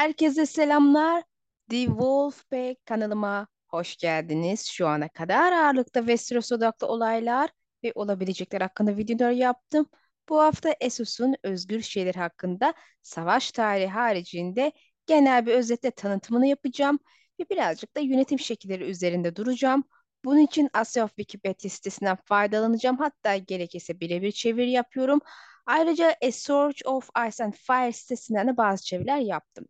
Herkese selamlar. The Wolfpack kanalıma hoş geldiniz. Şu ana kadar ağırlıkta Westeros odaklı olaylar ve olabilecekler hakkında videolar yaptım. Bu hafta Esos'un özgür şeyler hakkında savaş tarihi haricinde genel bir özetle tanıtımını yapacağım ve birazcık da yönetim şekilleri üzerinde duracağım. Bunun için Asya Wikipedia sitesinden faydalanacağım. Hatta gerekirse birebir çeviri yapıyorum. Ayrıca A Sword of Ice and Fire sitesinden de bazı çeviriler yaptım.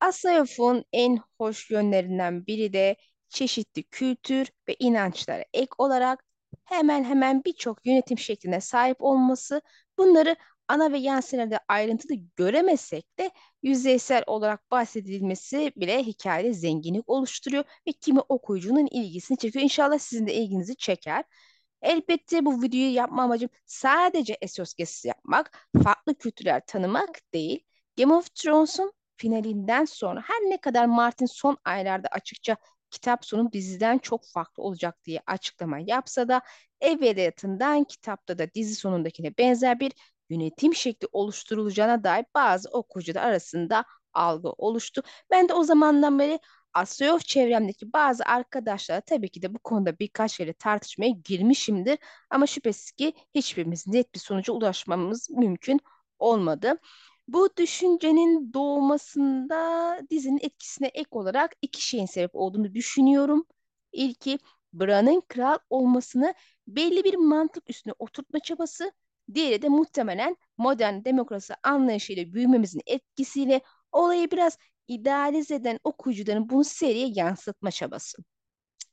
Asayaf'ın en hoş yönlerinden biri de çeşitli kültür ve inançlara ek olarak hemen hemen birçok yönetim şekline sahip olması. Bunları ana ve yan senaryoda ayrıntılı göremesek de yüzeysel olarak bahsedilmesi bile hikayede zenginlik oluşturuyor ve kimi okuyucunun ilgisini çekiyor. İnşallah sizin de ilginizi çeker. Elbette bu videoyu yapma amacım sadece Essos yapmak, farklı kültürler tanımak değil. Game of Thrones'un finalinden sonra her ne kadar Martin son aylarda açıkça kitap sonu diziden çok farklı olacak diye açıklama yapsa da evveliyatından kitapta da dizi sonundakine benzer bir yönetim şekli oluşturulacağına dair bazı okuyucular arasında algı oluştu. Ben de o zamandan beri Asyof çevremdeki bazı arkadaşlar tabii ki de bu konuda birkaç kere tartışmaya girmişimdir. Ama şüphesiz ki hiçbirimiz net bir sonuca ulaşmamız mümkün olmadı. Bu düşüncenin doğmasında dizinin etkisine ek olarak iki şeyin sebep olduğunu düşünüyorum. İlki Bran'ın kral olmasını belli bir mantık üstüne oturtma çabası. Diğeri de muhtemelen modern demokrasi anlayışıyla büyümemizin etkisiyle olayı biraz idealize eden okuyucuların bunu seriye yansıtma çabası.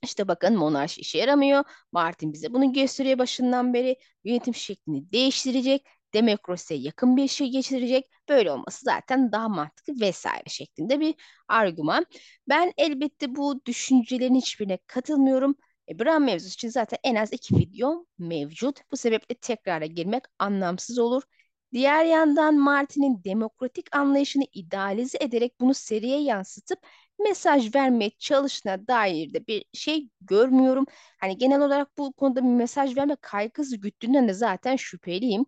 İşte bakın monarşi işe yaramıyor. Martin bize bunu gösteriyor başından beri. Yönetim şeklini değiştirecek demokrasiye yakın bir şey geçirecek. Böyle olması zaten daha mantıklı vesaire şeklinde bir argüman. Ben elbette bu düşüncelerin hiçbirine katılmıyorum. E, Bran mevzusu için zaten en az iki video mevcut. Bu sebeple tekrara girmek anlamsız olur. Diğer yandan Martin'in demokratik anlayışını idealize ederek bunu seriye yansıtıp mesaj vermeye çalıştığına dair de bir şey görmüyorum. Hani genel olarak bu konuda bir mesaj verme kaygısı güttüğünden de zaten şüpheliyim.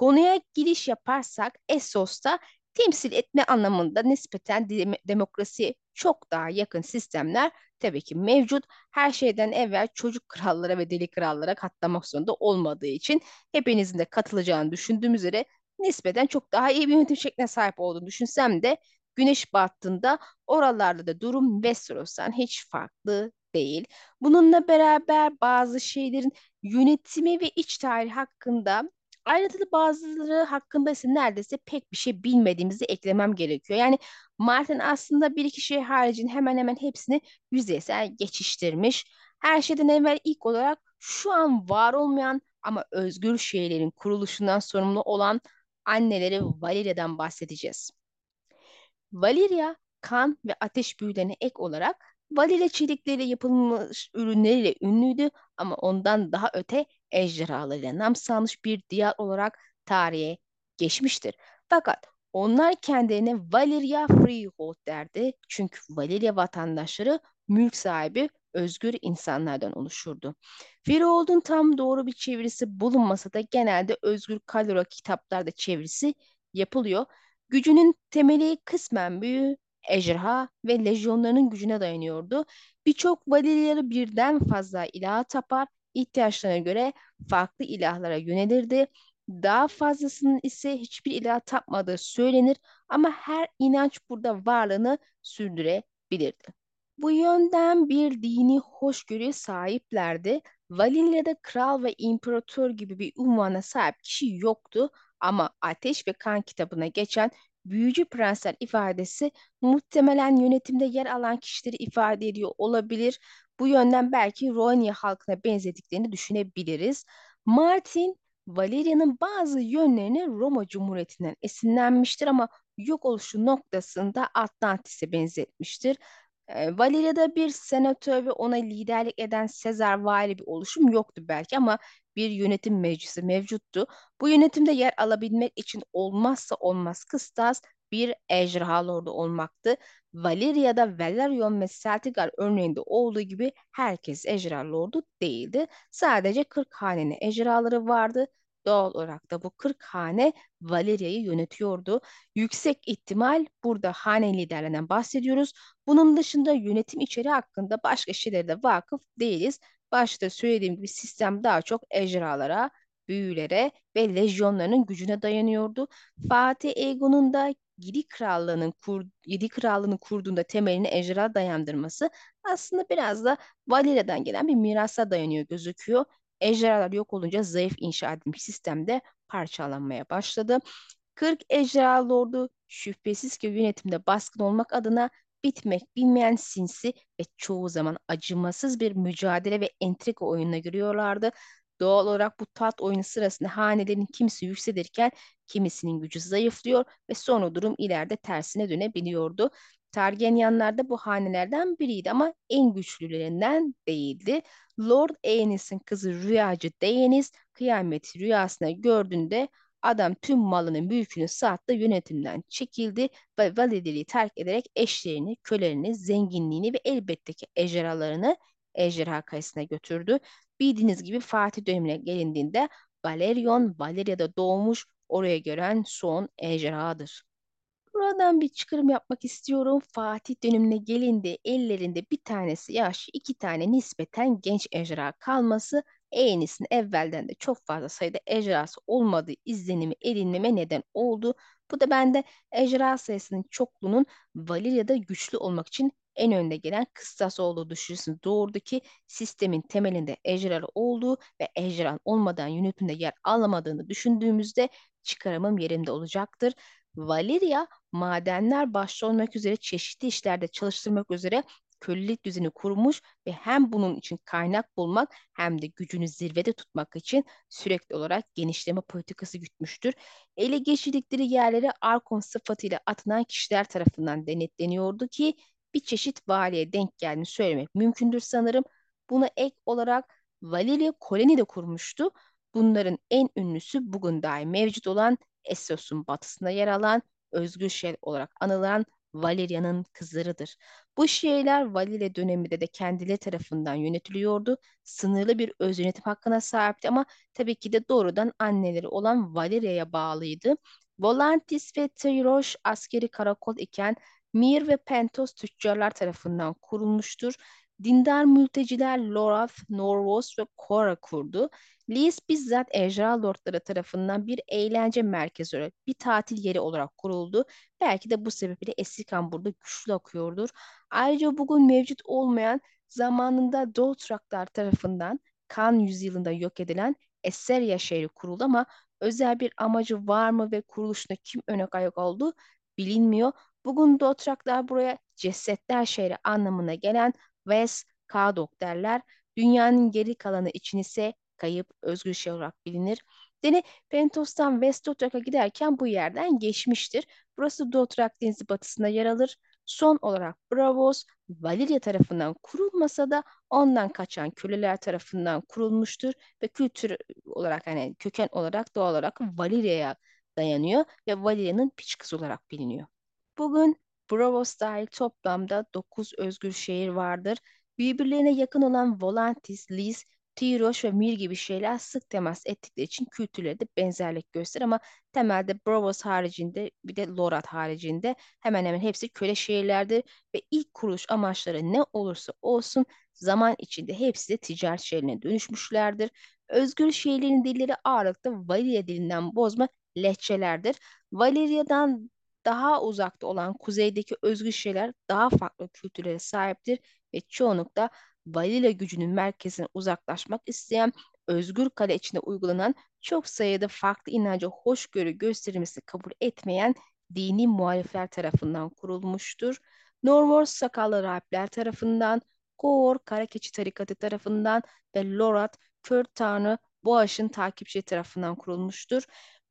Konuya giriş yaparsak Essos'ta temsil etme anlamında nispeten dem demokrasiye çok daha yakın sistemler tabii ki mevcut. Her şeyden evvel çocuk krallara ve deli krallara katlamak zorunda olmadığı için hepinizin de katılacağını düşündüğüm üzere nispeten çok daha iyi bir yönetim şekline sahip olduğunu düşünsem de güneş battığında oralarda da durum Westeros'tan hiç farklı değil. Bununla beraber bazı şeylerin yönetimi ve iç tarih hakkında ayrıntılı bazıları hakkında ise neredeyse pek bir şey bilmediğimizi eklemem gerekiyor. Yani Martin aslında bir iki şey haricin hemen hemen hepsini yüzeysel geçiştirmiş. Her şeyden evvel ilk olarak şu an var olmayan ama özgür şeylerin kuruluşundan sorumlu olan anneleri Valeria'dan bahsedeceğiz. Valeria kan ve ateş büyülerine ek olarak Valeria çelikleriyle yapılmış ürünleriyle ünlüydü ama ondan daha öte ejderhalarıyla nam salmış bir diyar olarak tarihe geçmiştir. Fakat onlar kendilerine Valeria Freehold derdi. Çünkü Valeria vatandaşları mülk sahibi özgür insanlardan oluşurdu. Freehold'un tam doğru bir çevirisi bulunmasa da genelde Özgür Kalora kitaplarda çevirisi yapılıyor. Gücünün temeli kısmen büyü, ejderha ve lejyonlarının gücüne dayanıyordu. Birçok Valeriyalı birden fazla ilaha tapar, ihtiyaçlarına göre farklı ilahlara yönelirdi. Daha fazlasının ise hiçbir ilah tapmadığı söylenir ama her inanç burada varlığını sürdürebilirdi. Bu yönden bir dini hoşgörüye sahiplerdi. Valilya'da kral ve imparator gibi bir unvana sahip kişi yoktu ama Ateş ve Kan kitabına geçen büyücü prensler ifadesi muhtemelen yönetimde yer alan kişileri ifade ediyor olabilir. Bu yönden belki Ronya halkına benzediklerini düşünebiliriz. Martin, Valeria'nın bazı yönlerini Roma Cumhuriyeti'nden esinlenmiştir ama yok oluşu noktasında Atlantis'e benzetmiştir. E, Valeria'da bir senatör ve ona liderlik eden Sezar vari bir oluşum yoktu belki ama bir yönetim meclisi mevcuttu. Bu yönetimde yer alabilmek için olmazsa olmaz kıstas bir ejderha lordu olmaktı. Valeria'da Valerion ve Celtigar örneğinde olduğu gibi herkes ejderha lordu değildi. Sadece 40 hanenin ejderhaları vardı. Doğal olarak da bu 40 hane Valeria'yı yönetiyordu. Yüksek ihtimal burada hane liderlerinden bahsediyoruz. Bunun dışında yönetim içeriği hakkında başka şeylere de vakıf değiliz. Başta söylediğim gibi sistem daha çok ejderhalara, büyülere ve lejyonlarının gücüne dayanıyordu. Fatih Egon'un da Gidi Krallığı'nın kur, Gidi Krallığı'nın kurduğunda temelini ejderha dayandırması aslında biraz da Valeria'dan gelen bir mirasa dayanıyor gözüküyor. Ejderhalar yok olunca zayıf inşa edilmiş sistemde parçalanmaya başladı. 40 ejderha lordu şüphesiz ki yönetimde baskın olmak adına bitmek bilmeyen sinsi ve çoğu zaman acımasız bir mücadele ve entrika oyununa giriyorlardı. Doğal olarak bu tat oyunu sırasında hanelerin kimisi yükselirken kimisinin gücü zayıflıyor ve sonra durum ileride tersine dönebiliyordu. Targaryenlar da bu hanelerden biriydi ama en güçlülerinden değildi. Lord Aenys'in kızı rüyacı Daenerys kıyameti rüyasında gördüğünde adam tüm malının mülkünü saatte yönetimden çekildi ve Valideri'yi terk ederek eşlerini, kölelerini, zenginliğini ve elbette ki ejderhalarını ejderha kayısına götürdü. Bildiğiniz gibi Fatih dönemine gelindiğinde Valerion Valeria'da doğmuş oraya gören son ejderhadır. Buradan bir çıkarım yapmak istiyorum. Fatih dönemine gelindi ellerinde bir tanesi yaşlı, iki tane nispeten genç ejderha kalması Eğenis'in evvelden de çok fazla sayıda ejderhası olmadığı izlenimi edinmeme neden oldu. Bu da bende ejderha sayısının çokluğunun Valeria'da güçlü olmak için en önde gelen kıstas olduğu düşüncesini doğurdu ki sistemin temelinde ejderha olduğu ve ejderha olmadan yönetimde yer alamadığını düşündüğümüzde çıkarımım yerinde olacaktır. Valeria madenler başta olmak üzere çeşitli işlerde çalıştırmak üzere kölelik düzeni kurmuş ve hem bunun için kaynak bulmak hem de gücünü zirvede tutmak için sürekli olarak genişleme politikası gütmüştür. Ele geçirdikleri yerlere Arkon sıfatıyla atanan kişiler tarafından denetleniyordu ki bir çeşit valiye denk geldiğini söylemek mümkündür sanırım. Buna ek olarak Valeria koloni de kurmuştu. Bunların en ünlüsü bugün dahi mevcut olan Essos'un batısında yer alan özgür şehir olarak anılan Valeria'nın kızlarıdır. Bu şehirler Valeria döneminde de kendileri tarafından yönetiliyordu. Sınırlı bir öz yönetim hakkına sahipti ama tabii ki de doğrudan anneleri olan Valeria'ya bağlıydı. Volantis ve Tyroş askeri karakol iken Mir ve Pentos tüccarlar tarafından kurulmuştur. Dindar mülteciler Lorath, Norvos ve Kora kurdu. Lis bizzat ejderha lordları tarafından bir eğlence merkezi olarak, bir tatil yeri olarak kuruldu. Belki de bu sebeple Esikan burada güçlü akıyordur. Ayrıca bugün mevcut olmayan zamanında Dothraklar tarafından Kan yüzyılında yok edilen Esseria şehri kuruldu ama özel bir amacı var mı ve kuruluşunda kim öne ayak oldu bilinmiyor. Bugün Dothraklar buraya cesetler şehri anlamına gelen West Kadok derler. Dünyanın geri kalanı için ise kayıp özgür şey olarak bilinir. Deni Pentos'tan West Dothrak'a giderken bu yerden geçmiştir. Burası Dothrak denizi batısında yer alır. Son olarak Bravos, Valeria tarafından kurulmasa da ondan kaçan köleler tarafından kurulmuştur ve kültür olarak hani köken olarak doğal olarak Valeria'ya dayanıyor ve Valeria'nın piç kızı olarak biliniyor. Bugün Bravos dahil toplamda 9 özgür şehir vardır. Birbirlerine yakın olan Volantis, Lis, Tiroş ve Mir gibi şeyler sık temas ettikleri için kültürleri de benzerlik gösterir ama temelde Bravos haricinde bir de Lorat haricinde hemen hemen hepsi köle şehirlerdir ve ilk kuruluş amaçları ne olursa olsun zaman içinde hepsi de ticaret şehrine dönüşmüşlerdir. Özgür şehirlerin dilleri ağırlıkta Valeria dilinden bozma lehçelerdir. Valeria'dan daha uzakta olan kuzeydeki özgür şeyler daha farklı kültürlere sahiptir ve çoğunlukla Valila gücünün merkezine uzaklaşmak isteyen özgür kale içinde uygulanan çok sayıda farklı inanca hoşgörü gösterilmesi kabul etmeyen dini muhalifler tarafından kurulmuştur. Norvor sakallı rahipler tarafından, Koor Karakeçi tarikatı tarafından ve Lorat Kör Tanrı Boğaş'ın takipçi tarafından kurulmuştur.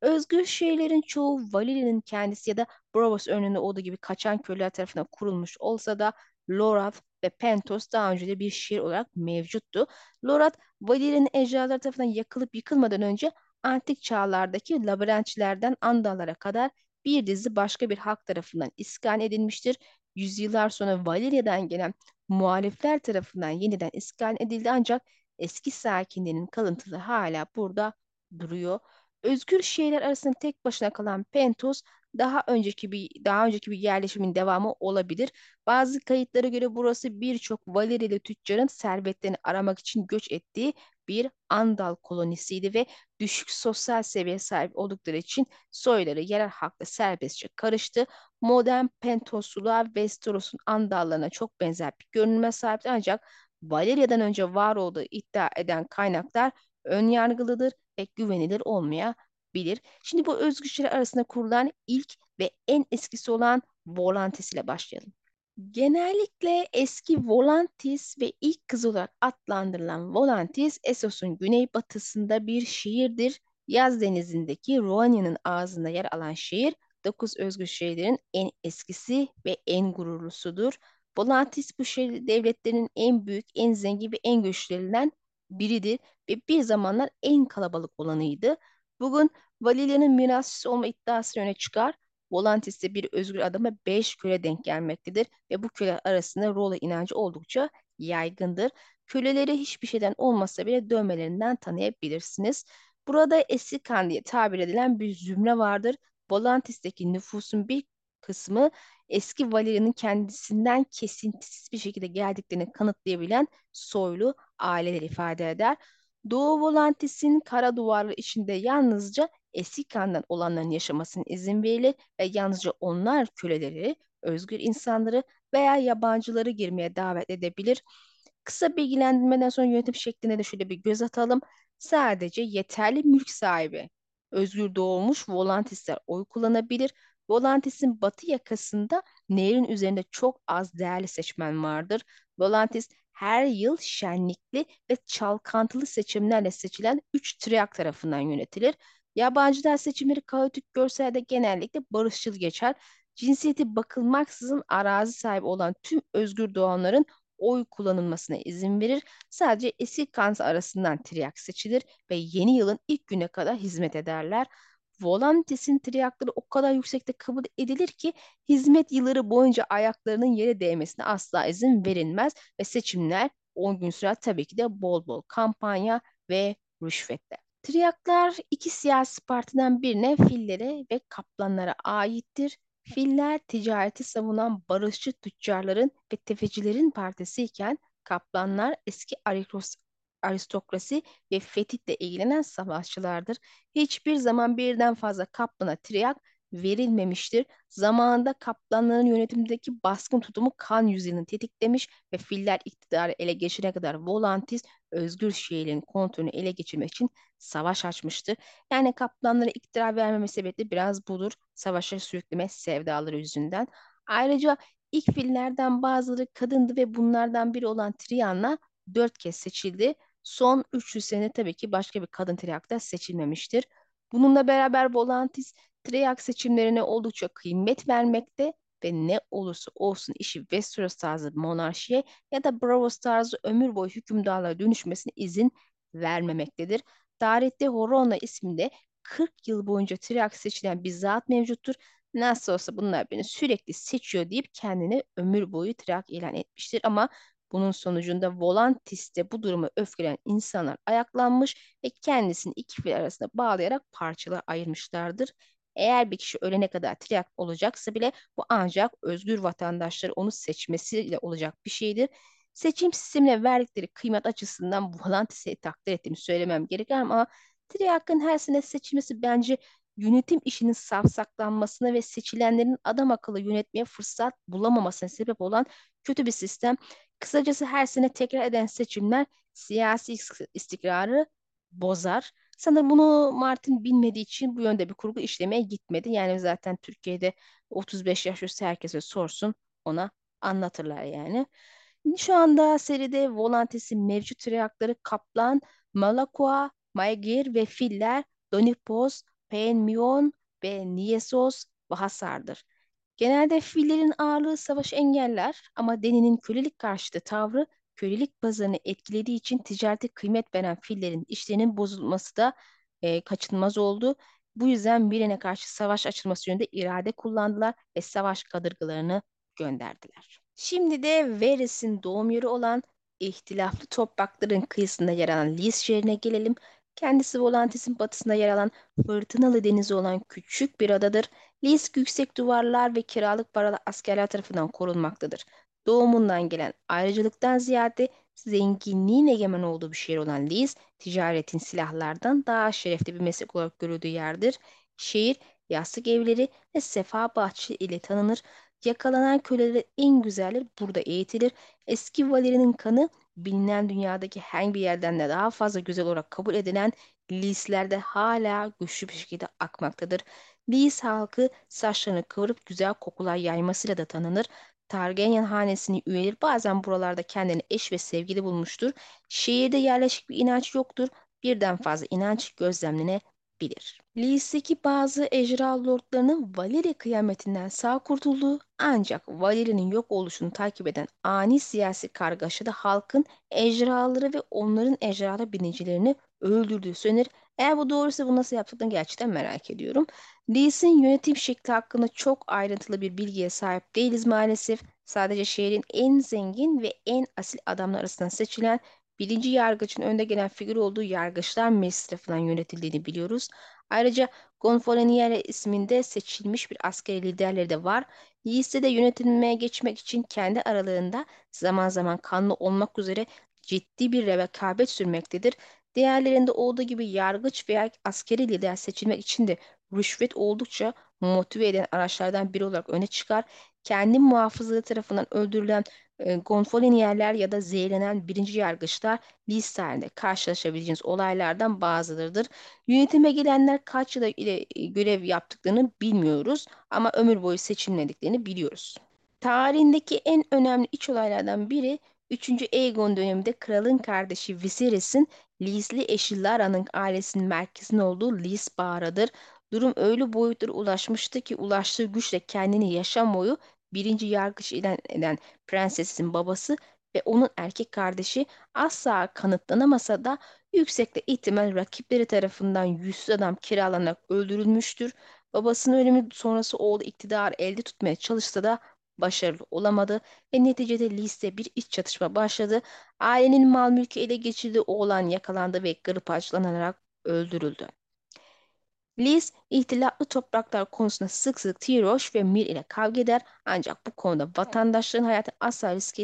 Özgür şehirlerin çoğu Valili'nin kendisi ya da Bravos önünde olduğu gibi kaçan köylüler tarafından kurulmuş olsa da Lorath ve Pentos daha önce de bir şehir olarak mevcuttu. Lorath, Valili'nin ejderhalar tarafından yakılıp yıkılmadan önce antik çağlardaki labirentçilerden Andallara kadar bir dizi başka bir halk tarafından iskan edilmiştir. Yüzyıllar sonra Valeria'dan gelen muhalifler tarafından yeniden iskan edildi ancak eski sakinlerinin kalıntıları hala burada duruyor. Özgür şehirler arasında tek başına kalan Pentos daha önceki bir daha önceki bir yerleşimin devamı olabilir. Bazı kayıtlara göre burası birçok Valerili tüccarın servetlerini aramak için göç ettiği bir Andal kolonisiydi ve düşük sosyal seviye sahip oldukları için soyları yerel halkla serbestçe karıştı. Modern Pentoslular Westeros'un Andallarına çok benzer bir görünüme sahip ancak Valeria'dan önce var olduğu iddia eden kaynaklar ön ve güvenilir olmayabilir. Şimdi bu özgüçler arasında kurulan ilk ve en eskisi olan Volantis ile başlayalım. Genellikle eski Volantis ve ilk kız olarak adlandırılan Volantis, Essos'un güneybatısında bir şehirdir. Yaz denizindeki Roanya'nın ağzında yer alan şehir, dokuz özgür şehirlerin en eskisi ve en gururlusudur. Volantis bu şehir devletlerinin en büyük, en zengin ve en güçlülerinden biridir ve bir zamanlar en kalabalık olanıydı. Bugün Valilia'nın mirasçısı olma iddiası öne çıkar. Volantis de bir özgür adama beş köle denk gelmektedir ve bu köle arasında Rola inancı oldukça yaygındır. Köleleri hiçbir şeyden olmasa bile dövmelerinden tanıyabilirsiniz. Burada Esikan diye tabir edilen bir zümre vardır. Volantis'teki nüfusun bir kısmı eski Valeria'nın kendisinden kesintisiz bir şekilde geldiklerini kanıtlayabilen soylu aileler ifade eder. Doğu Volantis'in kara duvarlı içinde yalnızca Esikan'dan olanların yaşamasına izin verilir ve yalnızca onlar köleleri, özgür insanları veya yabancıları girmeye davet edebilir. Kısa bilgilendirmeden sonra yönetim şekline de şöyle bir göz atalım. Sadece yeterli mülk sahibi, özgür doğmuş volantisler oy kullanabilir. Volantis'in batı yakasında nehrin üzerinde çok az değerli seçmen vardır. Volantis her yıl şenlikli ve çalkantılı seçimlerle seçilen 3 triak tarafından yönetilir. Yabancılar seçimleri kaotik görse de genellikle barışçıl geçer. Cinsiyeti bakılmaksızın arazi sahibi olan tüm özgür doğanların oy kullanılmasına izin verir. Sadece eski kansa arasından triak seçilir ve yeni yılın ilk güne kadar hizmet ederler. Volantis'in triakları o kadar yüksekte kabul edilir ki hizmet yılları boyunca ayaklarının yere değmesine asla izin verilmez ve seçimler 10 gün sürer tabii ki de bol bol kampanya ve rüşvetle. Triyaklar iki siyasi partiden birine fillere ve kaplanlara aittir. Filler ticareti savunan barışçı tüccarların ve tefecilerin partisiyken kaplanlar eski aristokrasi ve fetihle ilgilenen savaşçılardır. Hiçbir zaman birden fazla kaplana triyak verilmemiştir. Zamanında kaplanların yönetimindeki baskın tutumu kan yüzeyini tetiklemiş ve filler iktidarı ele geçirene kadar Volantis özgür şehirlerin kontrolünü ele geçirmek için savaş açmıştır. Yani kaplanlara iktidar vermeme sebebi biraz budur. Savaşa sürükleme sevdaları yüzünden. Ayrıca ilk fillerden bazıları kadındı ve bunlardan biri olan Trianna dört kez seçildi. Son 300 sene tabii ki başka bir kadın triakta seçilmemiştir. Bununla beraber Volantis triak seçimlerine oldukça kıymet vermekte ve ne olursa olsun işi Westeros tarzı monarşiye ya da Braavos tarzı ömür boyu hükümdarlığa dönüşmesine izin vermemektedir. Tarihte Horona isminde 40 yıl boyunca triak seçilen bir zat mevcuttur. Nasıl olsa bunlar beni sürekli seçiyor deyip kendini ömür boyu triak ilan etmiştir ama bunun sonucunda Volantis'te bu durumu öfkelenen insanlar ayaklanmış ve kendisini iki fil arasında bağlayarak parçalara ayırmışlardır. Eğer bir kişi ölene kadar triyak olacaksa bile bu ancak özgür vatandaşları onu seçmesiyle olacak bir şeydir. Seçim sistemine verdikleri kıymet açısından Volantis'i takdir ettiğimi söylemem gerekir ama Triyak'ın her sene seçilmesi bence yönetim işinin savsaklanmasına ve seçilenlerin adam akıllı yönetmeye fırsat bulamamasına sebep olan kötü bir sistem. Kısacası her sene tekrar eden seçimler siyasi istikrarı bozar. Sanırım bunu Martin bilmediği için bu yönde bir kurgu işlemeye gitmedi. Yani zaten Türkiye'de 35 yaş üstü herkese sorsun ona anlatırlar yani. Şu anda seride Volantis'in mevcut reaktörü Kaplan, Malakua, Maegir ve Filler, Donipos, Penmion ve Niesos ve Hasar'dır. Genelde fillerin ağırlığı savaşı engeller ama Deni'nin kölelik karşıtı tavrı kölelik pazarını etkilediği için ticarete kıymet veren fillerin işlerinin bozulması da e, kaçınılmaz oldu. Bu yüzden birine karşı savaş açılması yönünde irade kullandılar ve savaş kadırgalarını gönderdiler. Şimdi de Varys'in doğum yeri olan ihtilaflı toprakların kıyısında yer alan Lys şehrine gelelim. Kendisi Volantis'in batısında yer alan fırtınalı denizi olan küçük bir adadır. Lisk yüksek duvarlar ve kiralık paralı askerler tarafından korunmaktadır. Doğumundan gelen ayrıcalıktan ziyade zenginliğin egemen olduğu bir şehir olan Lis, ticaretin silahlardan daha şerefli bir meslek olarak görüldüğü yerdir. Şehir, yastık evleri ve sefa bahçe ile tanınır. Yakalanan kölelerin en güzelleri burada eğitilir. Eski Valeri'nin kanı bilinen dünyadaki herhangi bir yerden de daha fazla güzel olarak kabul edilen Lislerde hala güçlü bir şekilde akmaktadır. Lis halkı saçlarını kıvırıp güzel kokular yaymasıyla da tanınır. Targaryen hanesinin üyeleri bazen buralarda kendini eş ve sevgili bulmuştur. Şehirde yerleşik bir inanç yoktur. Birden fazla inanç gözlemlenebilir. Lis'teki bazı ejra lordlarının Valeri kıyametinden sağ kurtulduğu ancak Valeri'nin yok oluşunu takip eden ani siyasi kargaşada halkın ejraları ve onların ejralı binicilerini öldürdüğü söylenir. Eğer bu doğruysa bu nasıl yaptıklarını gerçekten merak ediyorum. Lee'sin yönetim şekli hakkında çok ayrıntılı bir bilgiye sahip değiliz maalesef. Sadece şehrin en zengin ve en asil adamlar arasından seçilen birinci yargıçın önde gelen figür olduğu yargıçlar meclisi tarafından yönetildiğini biliyoruz. Ayrıca Gonfaloniere isminde seçilmiş bir askeri liderleri de var. Liste de yönetilmeye geçmek için kendi aralarında zaman zaman kanlı olmak üzere ciddi bir rekabet sürmektedir. Diğerlerinde olduğu gibi yargıç veya askeri lider seçilmek için de rüşvet oldukça motive eden araçlardan biri olarak öne çıkar. Kendi muhafızları tarafından öldürülen e, gonfoleniyerler ya da zehirlenen birinci yargıçlar listelerinde karşılaşabileceğiniz olaylardan bazılarıdır. Yönetime gelenler kaç yıla ile görev yaptıklarını bilmiyoruz ama ömür boyu seçilmediklerini biliyoruz. Tarihindeki en önemli iç olaylardan biri 3. Aegon döneminde kralın kardeşi Viserys'in Lisli eşi Lara'nın ailesinin merkezinde olduğu Lis Bağrı'dır. Durum öyle boyutlara ulaşmıştı ki ulaştığı güçle kendini yaşam boyu birinci yargıç ilan eden prensesin babası ve onun erkek kardeşi asla kanıtlanamasa da yüksekte ihtimal rakipleri tarafından yüzsüz adam kiralanarak öldürülmüştür. Babasının ölümü sonrası oğlu iktidar elde tutmaya çalışsa da başarılı olamadı ve neticede liste bir iç çatışma başladı. Ailenin mal mülkü ele geçirdiği oğlan yakalandı ve gırpaçlanarak öldürüldü. Liz, ihtilaflı topraklar konusunda sık sık Tiroş ve Mir ile kavga eder ancak bu konuda vatandaşların hayatını asla riske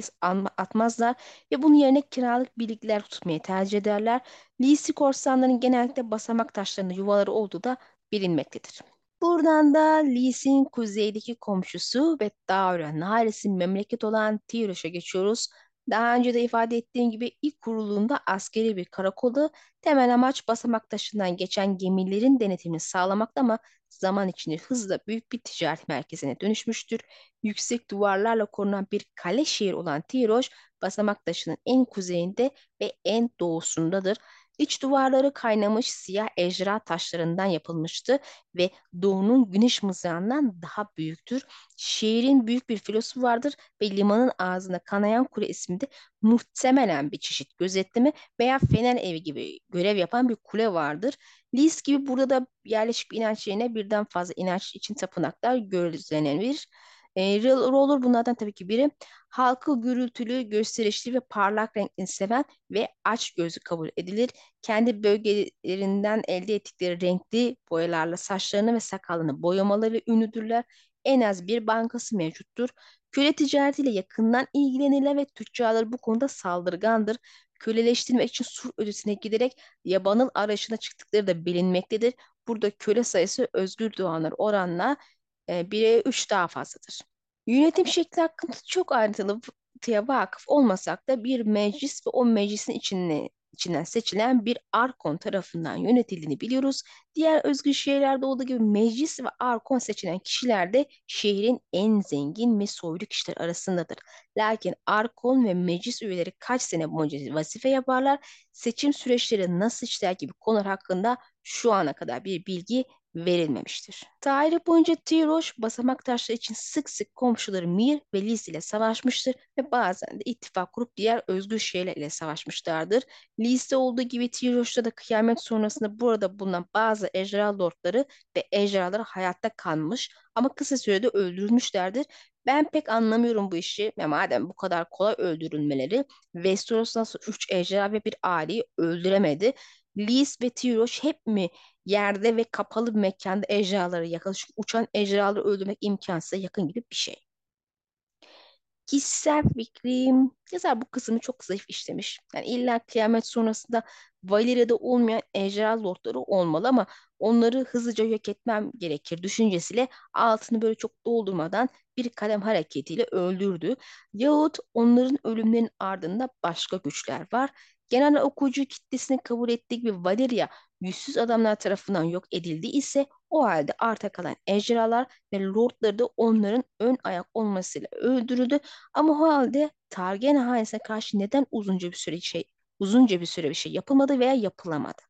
atmazlar ve bunun yerine kiralık birlikler tutmayı tercih ederler. Liz'i korsanların genellikle basamak taşlarında yuvaları olduğu da bilinmektedir. Buradan da Lis'in kuzeydeki komşusu ve Davra Nares'in memleket olan Tiroş'a geçiyoruz. Daha önce de ifade ettiğim gibi ilk kurulduğunda askeri bir karakoldu. Temel amaç basamak taşından geçen gemilerin denetimini sağlamakta ama zaman içinde hızla büyük bir ticaret merkezine dönüşmüştür. Yüksek duvarlarla korunan bir kale şehir olan Tiroş, basamak taşının en kuzeyinde ve en doğusundadır. İç duvarları kaynamış siyah ejra taşlarından yapılmıştı ve doğunun güneş mızrağından daha büyüktür. Şehrin büyük bir filosu vardır ve limanın ağzına kanayan kule isminde muhtemelen bir çeşit gözetleme veya fener evi gibi görev yapan bir kule vardır. Lis gibi burada da yerleşik bir inanç yerine birden fazla inanç için tapınaklar gözlenebilir. E, Roller bunlardan tabii ki biri. Halkı gürültülü, gösterişli ve parlak renkli seven ve aç gözü kabul edilir. Kendi bölgelerinden elde ettikleri renkli boyalarla saçlarını ve sakalını boyamaları ünlüdürler. En az bir bankası mevcuttur. Köle ticaretiyle yakından ilgilenirler ve tüccarlar bu konuda saldırgandır. Köleleştirmek için sur ötesine giderek yabanıl arayışına çıktıkları da bilinmektedir. Burada köle sayısı özgür doğanlar oranla e, 1'e 3 daha fazladır. Yönetim şekli hakkında çok ayrıntıya vakıf olmasak da bir meclis ve o meclisin içine, içinden seçilen bir arkon tarafından yönetildiğini biliyoruz. Diğer özgür şehirlerde olduğu gibi meclis ve arkon seçilen kişiler de şehrin en zengin ve soylu kişiler arasındadır. Lakin arkon ve meclis üyeleri kaç sene boyunca vazife yaparlar, seçim süreçleri nasıl işler gibi konular hakkında şu ana kadar bir bilgi verilmemiştir. Tarih boyunca Tiroş basamak taşları için sık sık komşuları Mir ve Lis ile savaşmıştır ve bazen de ittifak kurup diğer özgür şehirler ile savaşmışlardır. Lis'te olduğu gibi Tiroş'ta da kıyamet sonrasında burada bulunan bazı ejderha lordları ve ejderhalar hayatta kalmış ama kısa sürede öldürülmüşlerdir. Ben pek anlamıyorum bu işi ve madem bu kadar kolay öldürülmeleri Westeros nasıl 3 ejderha ve bir aileyi öldüremedi? Lis ve Tiroş hep mi yerde ve kapalı bir mekanda ejderhaları yakaladı? Çünkü uçan ejderhaları öldürmek imkansıza yakın gibi bir şey. Kişisel fikrim yazar bu kısmı çok zayıf işlemiş. Yani illa kıyamet sonrasında Valeria'da olmayan ejderha lordları olmalı ama onları hızlıca yok etmem gerekir düşüncesiyle altını böyle çok doldurmadan bir kalem hareketiyle öldürdü. Yahut onların ölümlerinin ardında başka güçler var. Genel okuyucu kitlesini kabul ettiği gibi Valeria yüzsüz adamlar tarafından yok edildi ise o halde arta kalan ejderhalar ve lordları da onların ön ayak olmasıyla öldürüldü. Ama o halde Targaryen hanesine karşı neden uzunca bir süre şey uzunca bir süre bir şey yapılmadı veya yapılamadı?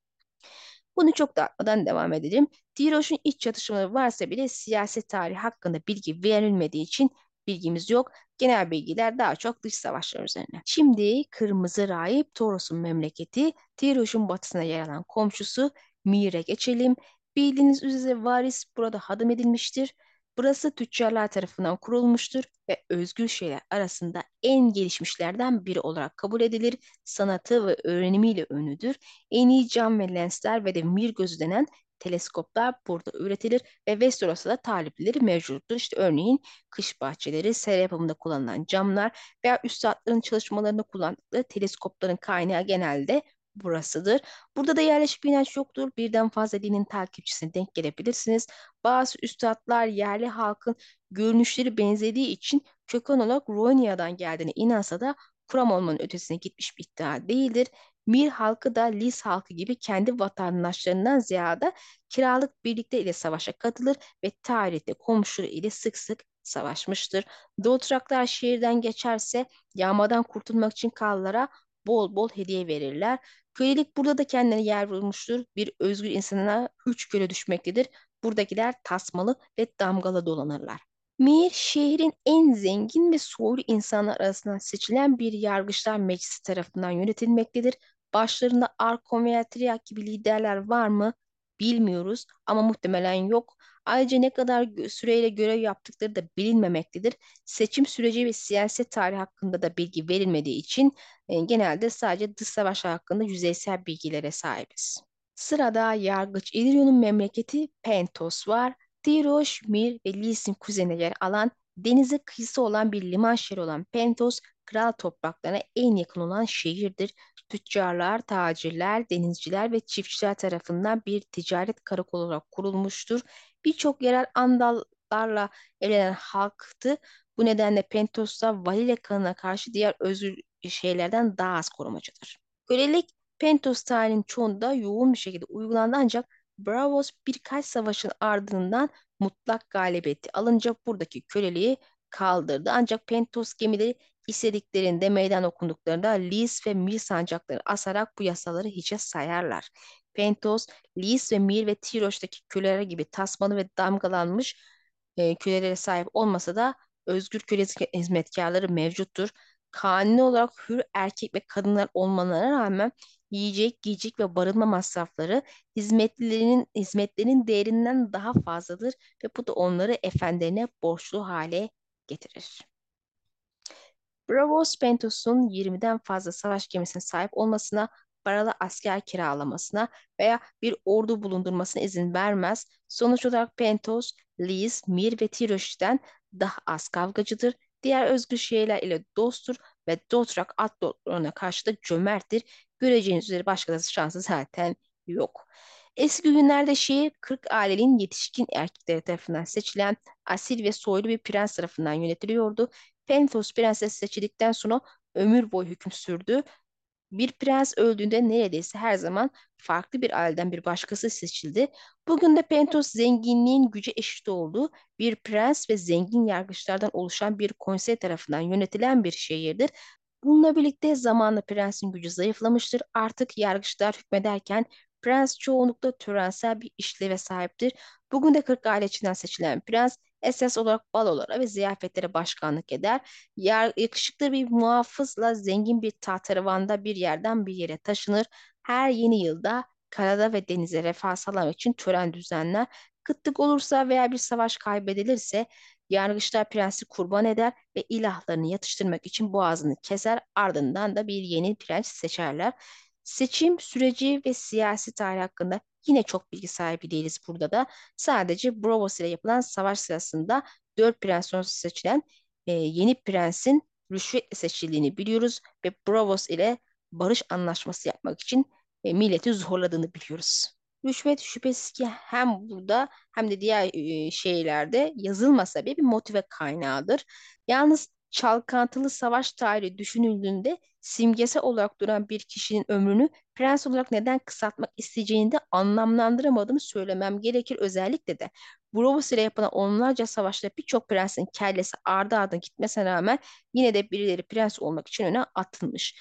Bunu çok dağıtmadan devam edelim. Tiroş'un iç çatışmaları varsa bile siyaset tarihi hakkında bilgi verilmediği için bilgimiz yok. Genel bilgiler daha çok dış savaşlar üzerine. Şimdi Kırmızı Rahip Toros'un memleketi, Tiroş'un batısına yer alan komşusu Mir'e geçelim. Bildiğiniz üzere varis burada hadım edilmiştir. Burası tüccarlar tarafından kurulmuştur ve özgür şeyler arasında en gelişmişlerden biri olarak kabul edilir. Sanatı ve öğrenimiyle ünlüdür. En iyi cam ve lensler ve de mir gözü denen teleskoplar burada üretilir ve Westeros'ta da talipleri mevcuttur. İşte örneğin kış bahçeleri, sera yapımında kullanılan camlar veya üstadların çalışmalarında kullandıkları teleskopların kaynağı genelde burasıdır. Burada da yerleşik bir inanç yoktur. Birden fazla dinin takipçisine denk gelebilirsiniz. Bazı üstadlar yerli halkın görünüşleri benzediği için köken olarak Ronya'dan geldiğine inansa da kuram olmanın ötesine gitmiş bir iddia değildir. Mir halkı da Lis halkı gibi kendi vatandaşlarından ziyade kiralık birlikte ile savaşa katılır ve tarihte komşuları ile sık sık savaşmıştır. Dothraklar şehirden geçerse yağmadan kurtulmak için kallara bol bol hediye verirler. Kölelik burada da kendine yer bulmuştur. Bir özgür insanına üç köle düşmektedir. Buradakiler tasmalı ve damgalı dolanırlar. Mir şehrin en zengin ve soylu insanlar arasından seçilen bir yargıçlar meclisi tarafından yönetilmektedir. Başlarında Arkon veya Triak gibi liderler var mı bilmiyoruz ama muhtemelen yok. Ayrıca ne kadar süreyle görev yaptıkları da bilinmemektedir. Seçim süreci ve siyaset tarihi hakkında da bilgi verilmediği için e, genelde sadece dış savaş hakkında yüzeysel bilgilere sahibiz. Sırada yargıç Illyrio'nun memleketi Pentos var. Tiroş, Mir ve Lys'in kuzeyine yer alan denize kıyısı olan bir liman şehri olan Pentos, kral topraklarına en yakın olan şehirdir. Tüccarlar, tacirler, denizciler ve çiftçiler tarafından bir ticaret karakolu olarak kurulmuştur. Birçok yerel Andallarla evlenen halktı. Bu nedenle Pentos'ta Valile kanına karşı diğer özgür şeylerden daha az korumacıdır. Kölelik Pentos tarihinin çoğunda yoğun bir şekilde uygulandı ancak Bravos birkaç savaşın ardından mutlak galibiyeti alınca buradaki köleliği kaldırdı. Ancak Pentos gemileri istediklerinde meydan okunduklarında Lis ve Mir sancakları asarak bu yasaları hiçe sayarlar. Pentos, Lis ve Mir ve Tiroş'taki köleler gibi tasmalı ve damgalanmış e, kölelere sahip olmasa da özgür köle hizmetkarları mevcuttur. Kanuni olarak hür erkek ve kadınlar olmalarına rağmen yiyecek, giyecek ve barınma masrafları hizmetlilerinin hizmetlerinin değerinden daha fazladır ve bu da onları efendilerine borçlu hale getirir. Bravos Pentos'un 20'den fazla savaş gemisine sahip olmasına, paralı asker kiralamasına veya bir ordu bulundurmasına izin vermez. Sonuç olarak Pentos, Lis, Mir ve Tiroş'ten daha az kavgacıdır. Diğer özgür şehirler ile dosttur ve Dothrak at lordlarına karşı da cömerttir. Göreceğiniz üzere başkası şansı zaten yok. Eski günlerde şehir 40 ailenin yetişkin erkekleri tarafından seçilen asil ve soylu bir prens tarafından yönetiliyordu. Pentos prenses seçildikten sonra ömür boyu hüküm sürdü. Bir prens öldüğünde neredeyse her zaman farklı bir aileden bir başkası seçildi. Bugün de Pentos zenginliğin gücü eşit olduğu bir prens ve zengin yargıçlardan oluşan bir konsey tarafından yönetilen bir şehirdir. Bununla birlikte zamanla prensin gücü zayıflamıştır. Artık yargıçlar hükmederken prens çoğunlukla törensel bir işleve sahiptir. Bugün de 40 aile içinden seçilen prens esas olarak balolara ve ziyafetlere başkanlık eder. Yer, yakışıklı bir muhafızla zengin bir tahterevanda bir yerden bir yere taşınır. Her yeni yılda karada ve denize refah sağlamak için tören düzenler. Kıtlık olursa veya bir savaş kaybedilirse yargıçlar prensi kurban eder ve ilahlarını yatıştırmak için boğazını keser. Ardından da bir yeni prens seçerler. Seçim süreci ve siyasi tarih hakkında yine çok bilgi sahibi değiliz burada da. Sadece Braavos ile yapılan savaş sırasında dört prens sonrası seçilen e, yeni prensin rüşvetle seçildiğini biliyoruz ve Braavos ile barış anlaşması yapmak için e, milleti zorladığını biliyoruz. Rüşvet şüphesiz ki hem burada hem de diğer e, şeylerde yazılmasa bile bir motive kaynağıdır. Yalnız çalkantılı savaş tarihi düşünüldüğünde simgesi olarak duran bir kişinin ömrünü prens olarak neden kısaltmak isteyeceğini de anlamlandıramadığımı söylemem gerekir. Özellikle de Braavos ile yapılan onlarca savaşta birçok prensin kellesi ardı ardına gitmesine rağmen yine de birileri prens olmak için öne atılmış.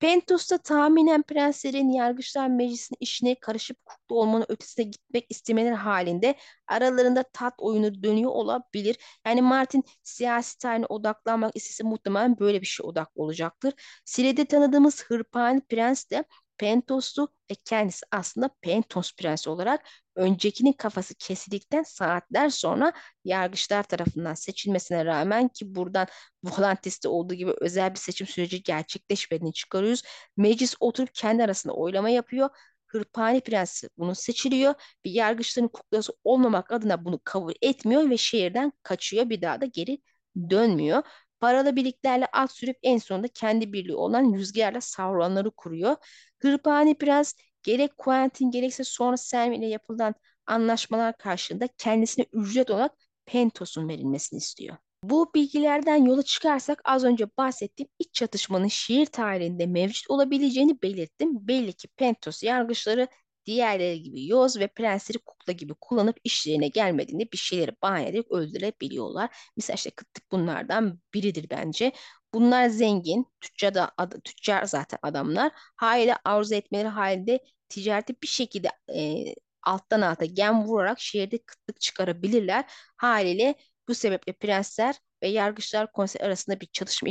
Pentos'ta tahminen prenslerin yargıçlar meclisinin işine karışıp kukla olmanın ötesine gitmek istemeleri halinde aralarında tat oyunu dönüyor olabilir. Yani Martin siyasi tarihine odaklanmak istese muhtemelen böyle bir şey odaklı olacaktır. Sire'de tanıdığımız Hırpani Prens de Pentoslu ve kendisi aslında Pentos Prensi olarak öncekinin kafası kesildikten saatler sonra yargıçlar tarafından seçilmesine rağmen ki buradan Volantis'te olduğu gibi özel bir seçim süreci gerçekleşmediğini çıkarıyoruz. Meclis oturup kendi arasında oylama yapıyor. Hırpani Prensi bunu seçiliyor ve yargıçların kuklası olmamak adına bunu kabul etmiyor ve şehirden kaçıyor. Bir daha da geri dönmüyor. Paralı birliklerle at sürüp en sonunda kendi birliği olan rüzgarla savrulanları kuruyor. Hırpani Prens gerek Quentin gerekse sonra Selmy ile yapılan anlaşmalar karşılığında kendisine ücret olarak Pentos'un verilmesini istiyor. Bu bilgilerden yola çıkarsak az önce bahsettiğim iç çatışmanın şiir tarihinde mevcut olabileceğini belirttim. Belli ki Pentos yargıçları diğerleri gibi yoz ve prensleri kukla gibi kullanıp işlerine gelmediğinde bir şeyleri bahane ederek öldürebiliyorlar. Mesela işte kıtlık bunlardan biridir bence. Bunlar zengin, tüccar, da, ad, tüccar zaten adamlar. Haliyle arzu etmeleri halinde ticareti bir şekilde e, alttan alta gem vurarak şehirde kıtlık çıkarabilirler. Haliyle bu sebeple prensler ve yargıçlar konseyi arasında bir çalışma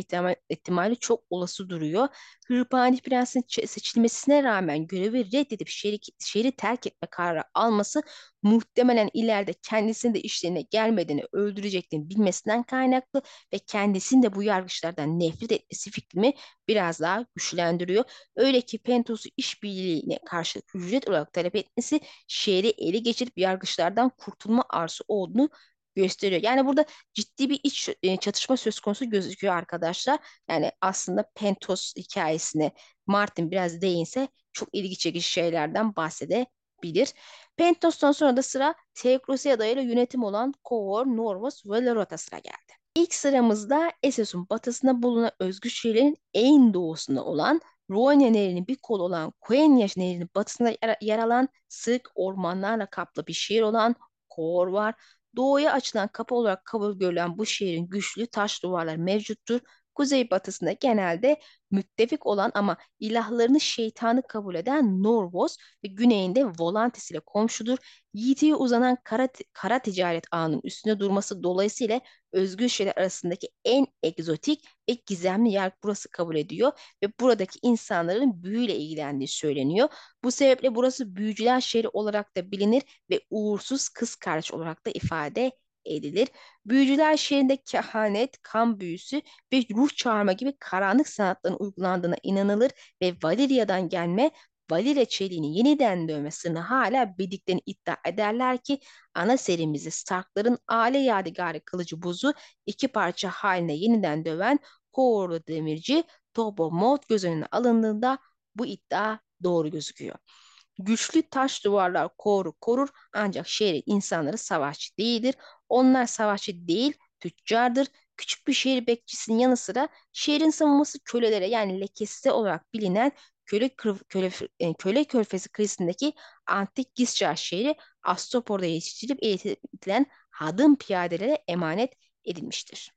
ihtimali, çok olası duruyor. Hırpani Prens'in seçilmesine rağmen görevi reddedip şehri, şehri terk etme kararı alması muhtemelen ileride kendisinin de işlerine gelmediğini öldüreceklerini bilmesinden kaynaklı ve kendisinin de bu yargıçlardan nefret etmesi fikrimi biraz daha güçlendiriyor. Öyle ki Pentos'u işbirliğine karşı ücret olarak talep etmesi şehri ele geçirip yargıçlardan kurtulma arzusu olduğunu gösteriyor. Yani burada ciddi bir iç e, çatışma söz konusu gözüküyor arkadaşlar. Yani aslında Pentos hikayesine Martin biraz değinse çok ilgi çekici şeylerden bahsedebilir. Pentos'tan sonra da sıra Theokrasia'da ile yönetim olan Kovor, Norvos ve Lerota sıra geldi. İlk sıramızda Essos'un batısında bulunan özgür şehirlerin en doğusunda olan Rhonia Nehri'nin bir kolu olan Quenya Nehri'nin batısında yer alan sık ormanlarla kaplı bir şehir olan Kor var. Doğuya açılan kapı olarak kabul görülen bu şehrin güçlü taş duvarları mevcuttur. Kuzeybatısında genelde müttefik olan ama ilahlarını şeytanı kabul eden Norvos ve güneyinde Volantis ile komşudur. Yiğitiye uzanan kara, kara ticaret ağının üstünde durması dolayısıyla özgür şeyler arasındaki en egzotik ve gizemli yer burası kabul ediyor ve buradaki insanların büyüyle ilgilendiği söyleniyor. Bu sebeple burası büyücüler şehri olarak da bilinir ve uğursuz kız kardeş olarak da ifade edilir. Büyücüler şehrinde kehanet, kan büyüsü ve ruh çağırma gibi karanlık sanatların uygulandığına inanılır ve Valeria'dan gelme Valire çeliğini yeniden dövme sırrını hala bildiklerini iddia ederler ki ana serimizi Starkların aile yadigarı kılıcı buzu iki parça haline yeniden döven Hoğorlu demirci Tobo Mod göz önüne alındığında bu iddia doğru gözüküyor. Güçlü taş duvarlar koru korur ancak şehrin insanları savaşçı değildir. Onlar savaşçı değil tüccardır. Küçük bir şehir bekçisinin yanı sıra şehrin savunması kölelere yani lekesi olarak bilinen köle, köle, e, köle körfezi kıyısındaki antik Giscar şehri Astopor'da yetiştirilip eğitilen hadım piyadelere emanet edilmiştir.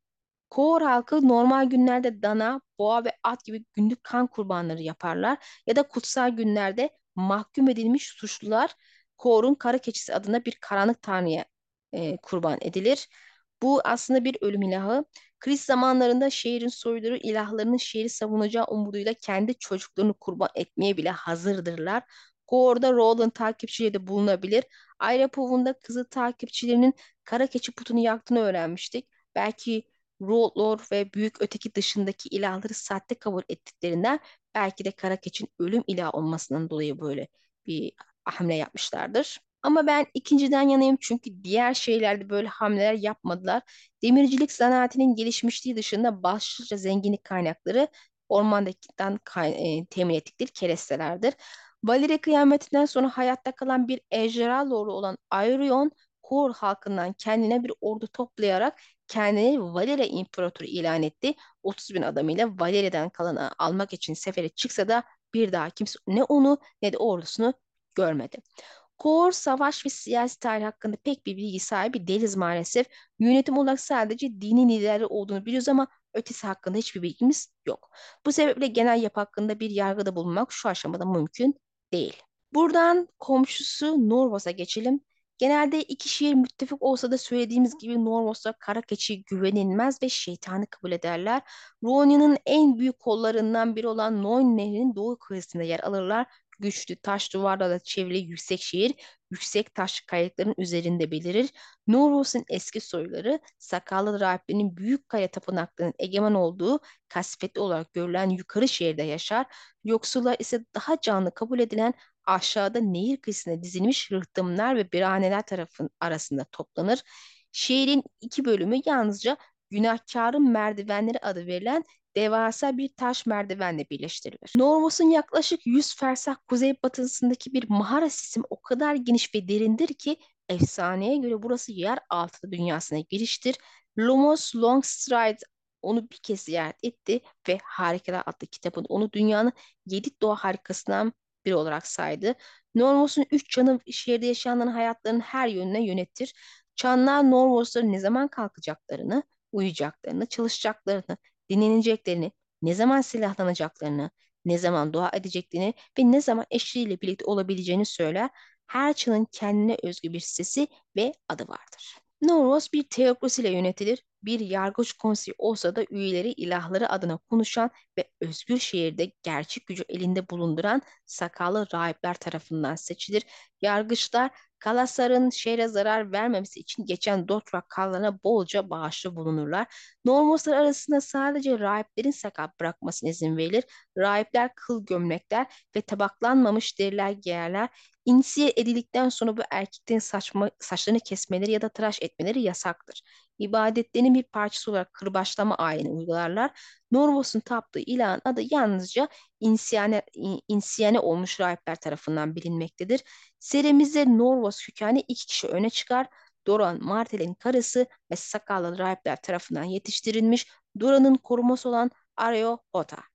Koor halkı normal günlerde dana, boğa ve at gibi günlük kan kurbanları yaparlar ya da kutsal günlerde mahkum edilmiş suçlular Kor'un kara keçisi adına bir karanlık tanrıya e, kurban edilir. Bu aslında bir ölüm ilahı. Kriz zamanlarında şehrin soyları ilahlarının şehri savunacağı umuduyla kendi çocuklarını kurban etmeye bile hazırdırlar. Kor'da Roland takipçileri de bulunabilir. Ayrapov'un kızı takipçilerinin kara keçi putunu yaktığını öğrenmiştik. Belki Rollor ve büyük öteki dışındaki ilahları sahte kabul ettiklerinden Belki de kara keçin ölüm ilahı olmasından dolayı böyle bir hamle yapmışlardır. Ama ben ikinciden yanayım çünkü diğer şeylerde böyle hamleler yapmadılar. Demircilik zanaatinin gelişmişliği dışında başlıca zenginlik kaynakları ormandakinden e, temin ettikleri kerestelerdir. Valeri kıyametinden sonra hayatta kalan bir ejderha lordu olan Airion, Kor halkından kendine bir ordu toplayarak kendini Valeri İmparatoru ilan etti. 30 bin adamıyla Valeri'den kalanı almak için sefere çıksa da bir daha kimse ne onu ne de ordusunu görmedi. Kor, savaş ve siyasi tarih hakkında pek bir bilgi sahibi değiliz maalesef. Yönetim olarak sadece dini liderleri olduğunu biliyoruz ama ötesi hakkında hiçbir bilgimiz yok. Bu sebeple genel yapı hakkında bir yargıda bulunmak şu aşamada mümkün değil. Buradan komşusu Norvos'a geçelim. Genelde iki şehir müttefik olsa da söylediğimiz gibi Norvos'a kara keçi güvenilmez ve şeytanı kabul ederler. Ronya'nın en büyük kollarından biri olan Noin Nehri'nin doğu kıyısında yer alırlar güçlü taş duvarlarla çevrili yüksek şehir, yüksek taş kayalıkların üzerinde belirir. Noros'un eski soyları, sakallı rahiplerin büyük kaya tapınaklarının egemen olduğu kasvetli olarak görülen yukarı şehirde yaşar. Yoksullar ise daha canlı kabul edilen aşağıda nehir kıyısına dizilmiş rıhtımlar ve biraneler tarafın arasında toplanır. Şehrin iki bölümü yalnızca günahkarın merdivenleri adı verilen devasa bir taş merdivenle birleştirilir. Normos'un yaklaşık 100 fersah kuzeybatısındaki bir mağara sistemi o kadar geniş ve derindir ki efsaneye göre burası yer altı dünyasına giriştir. Lumos Longstride onu bir kez ziyaret etti ve Harikalar adlı kitabın onu dünyanın yedi doğa harikasından biri olarak saydı. Normos'un üç canı şehirde yaşayanların hayatlarının her yönüne yönetir. Çanlar Normos'ların ne zaman kalkacaklarını, uyuyacaklarını, çalışacaklarını, dinleneceklerini, ne zaman silahlanacaklarını, ne zaman dua edeceklerini ve ne zaman eşleriyle birlikte olabileceğini söyler. Her çanın kendine özgü bir sesi ve adı vardır. Noros bir teokrasiyle yönetilir. Bir yargıç konseyi olsa da üyeleri ilahları adına konuşan ve özgür şehirde gerçek gücü elinde bulunduran sakallı rahipler tarafından seçilir. Yargıçlar Kalasar'ın şehre zarar vermemesi için geçen Dothrak kanlarına bolca bağışta bulunurlar. Normoslar arasında sadece rahiplerin sakat bırakmasına izin verilir. Rahipler kıl gömlekler ve tabaklanmamış deriler giyerler. İnsiye edildikten sonra bu erkeklerin saçma, saçlarını kesmeleri ya da tıraş etmeleri yasaktır. İbadetlerinin bir parçası olarak kırbaçlama ayini uygularlar. Normos'un taptığı ilahın adı yalnızca insiyane, insiyane olmuş rahipler tarafından bilinmektedir. Serimizde Norvos kökenli iki kişi öne çıkar. Doran Martel'in karısı ve sakallı rahipler tarafından yetiştirilmiş Doran'ın koruması olan Areo Hota.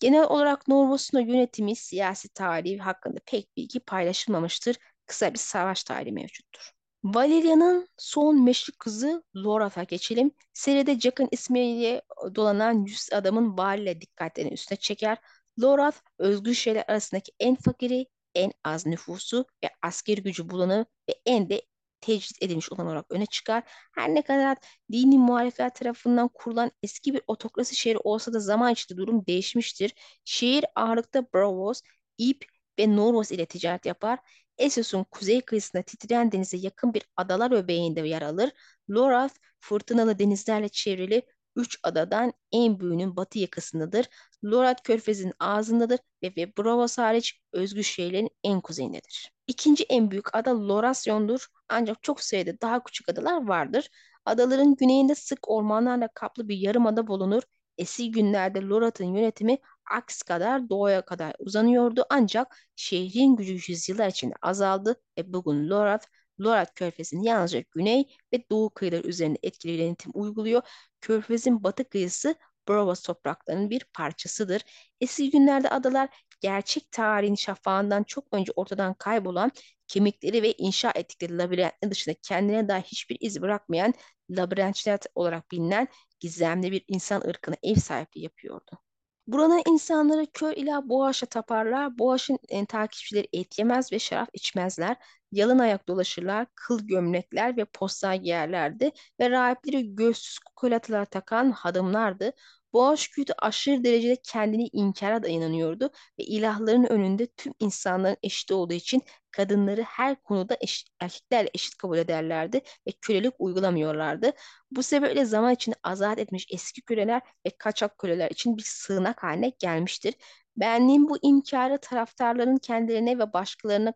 Genel olarak Norvos'un yönetimi, siyasi tarihi hakkında pek bilgi paylaşılmamıştır. Kısa bir savaş tarihi mevcuttur. Valeria'nın son meşhur kızı Lorath'a geçelim. Seride Jack'ın ismiyle dolanan yüz adamın valiyle dikkatlerini üstüne çeker. Lorath, özgür şeyler arasındaki en fakiri, en az nüfusu ve asker gücü bulanı ve en de tecrit edilmiş olan olarak öne çıkar. Her ne kadar dini muhalifler tarafından kurulan eski bir otokrasi şehri olsa da zaman içinde durum değişmiştir. Şehir ağırlıkta Bravos, İp ve Norvos ile ticaret yapar. Essos'un kuzey kıyısında titreyen denize yakın bir adalar öbeğinde yer alır. Lorath, fırtınalı denizlerle çevrili üç adadan en büyüğünün batı yakasındadır. Lorat Körfezi'nin ağzındadır ve, ve Bravos hariç özgür şehirlerin en kuzeyindedir. İkinci en büyük ada Lorasyon'dur ancak çok sayıda daha küçük adalar vardır. Adaların güneyinde sık ormanlarla kaplı bir yarımada bulunur. Eski günlerde Lorat'ın yönetimi aks kadar doğuya kadar uzanıyordu ancak şehrin gücü yüzyıllar içinde azaldı ve bugün Lorat, Lorat Körfezi'nin yalnızca güney ve doğu kıyıları üzerinde etkili yönetim uyguluyor. Körfez'in batı kıyısı Brovaz topraklarının bir parçasıdır. Eski günlerde adalar gerçek tarihin şafağından çok önce ortadan kaybolan kemikleri ve inşa ettikleri labirentler dışında kendine dair hiçbir iz bırakmayan labirentçiler olarak bilinen gizemli bir insan ırkına ev sahipliği yapıyordu. Buranın insanları kör ila boğaşa taparlar. Boğaşın en takipçileri et yemez ve şarap içmezler. Yalın ayak dolaşırlar, kıl gömlekler ve postal giyerlerdi ve rahipleri göğsüz kukulatalar takan hadımlardı. Boğaç güdü aşırı derecede kendini inkara da inanıyordu ve ilahların önünde tüm insanların eşit olduğu için kadınları her konuda eşit, erkeklerle eşit kabul ederlerdi ve kölelik uygulamıyorlardı. Bu sebeple zaman içinde azat etmiş eski köleler ve kaçak köleler için bir sığınak haline gelmiştir. Benliğin bu inkarı taraftarların kendilerine ve başkalarına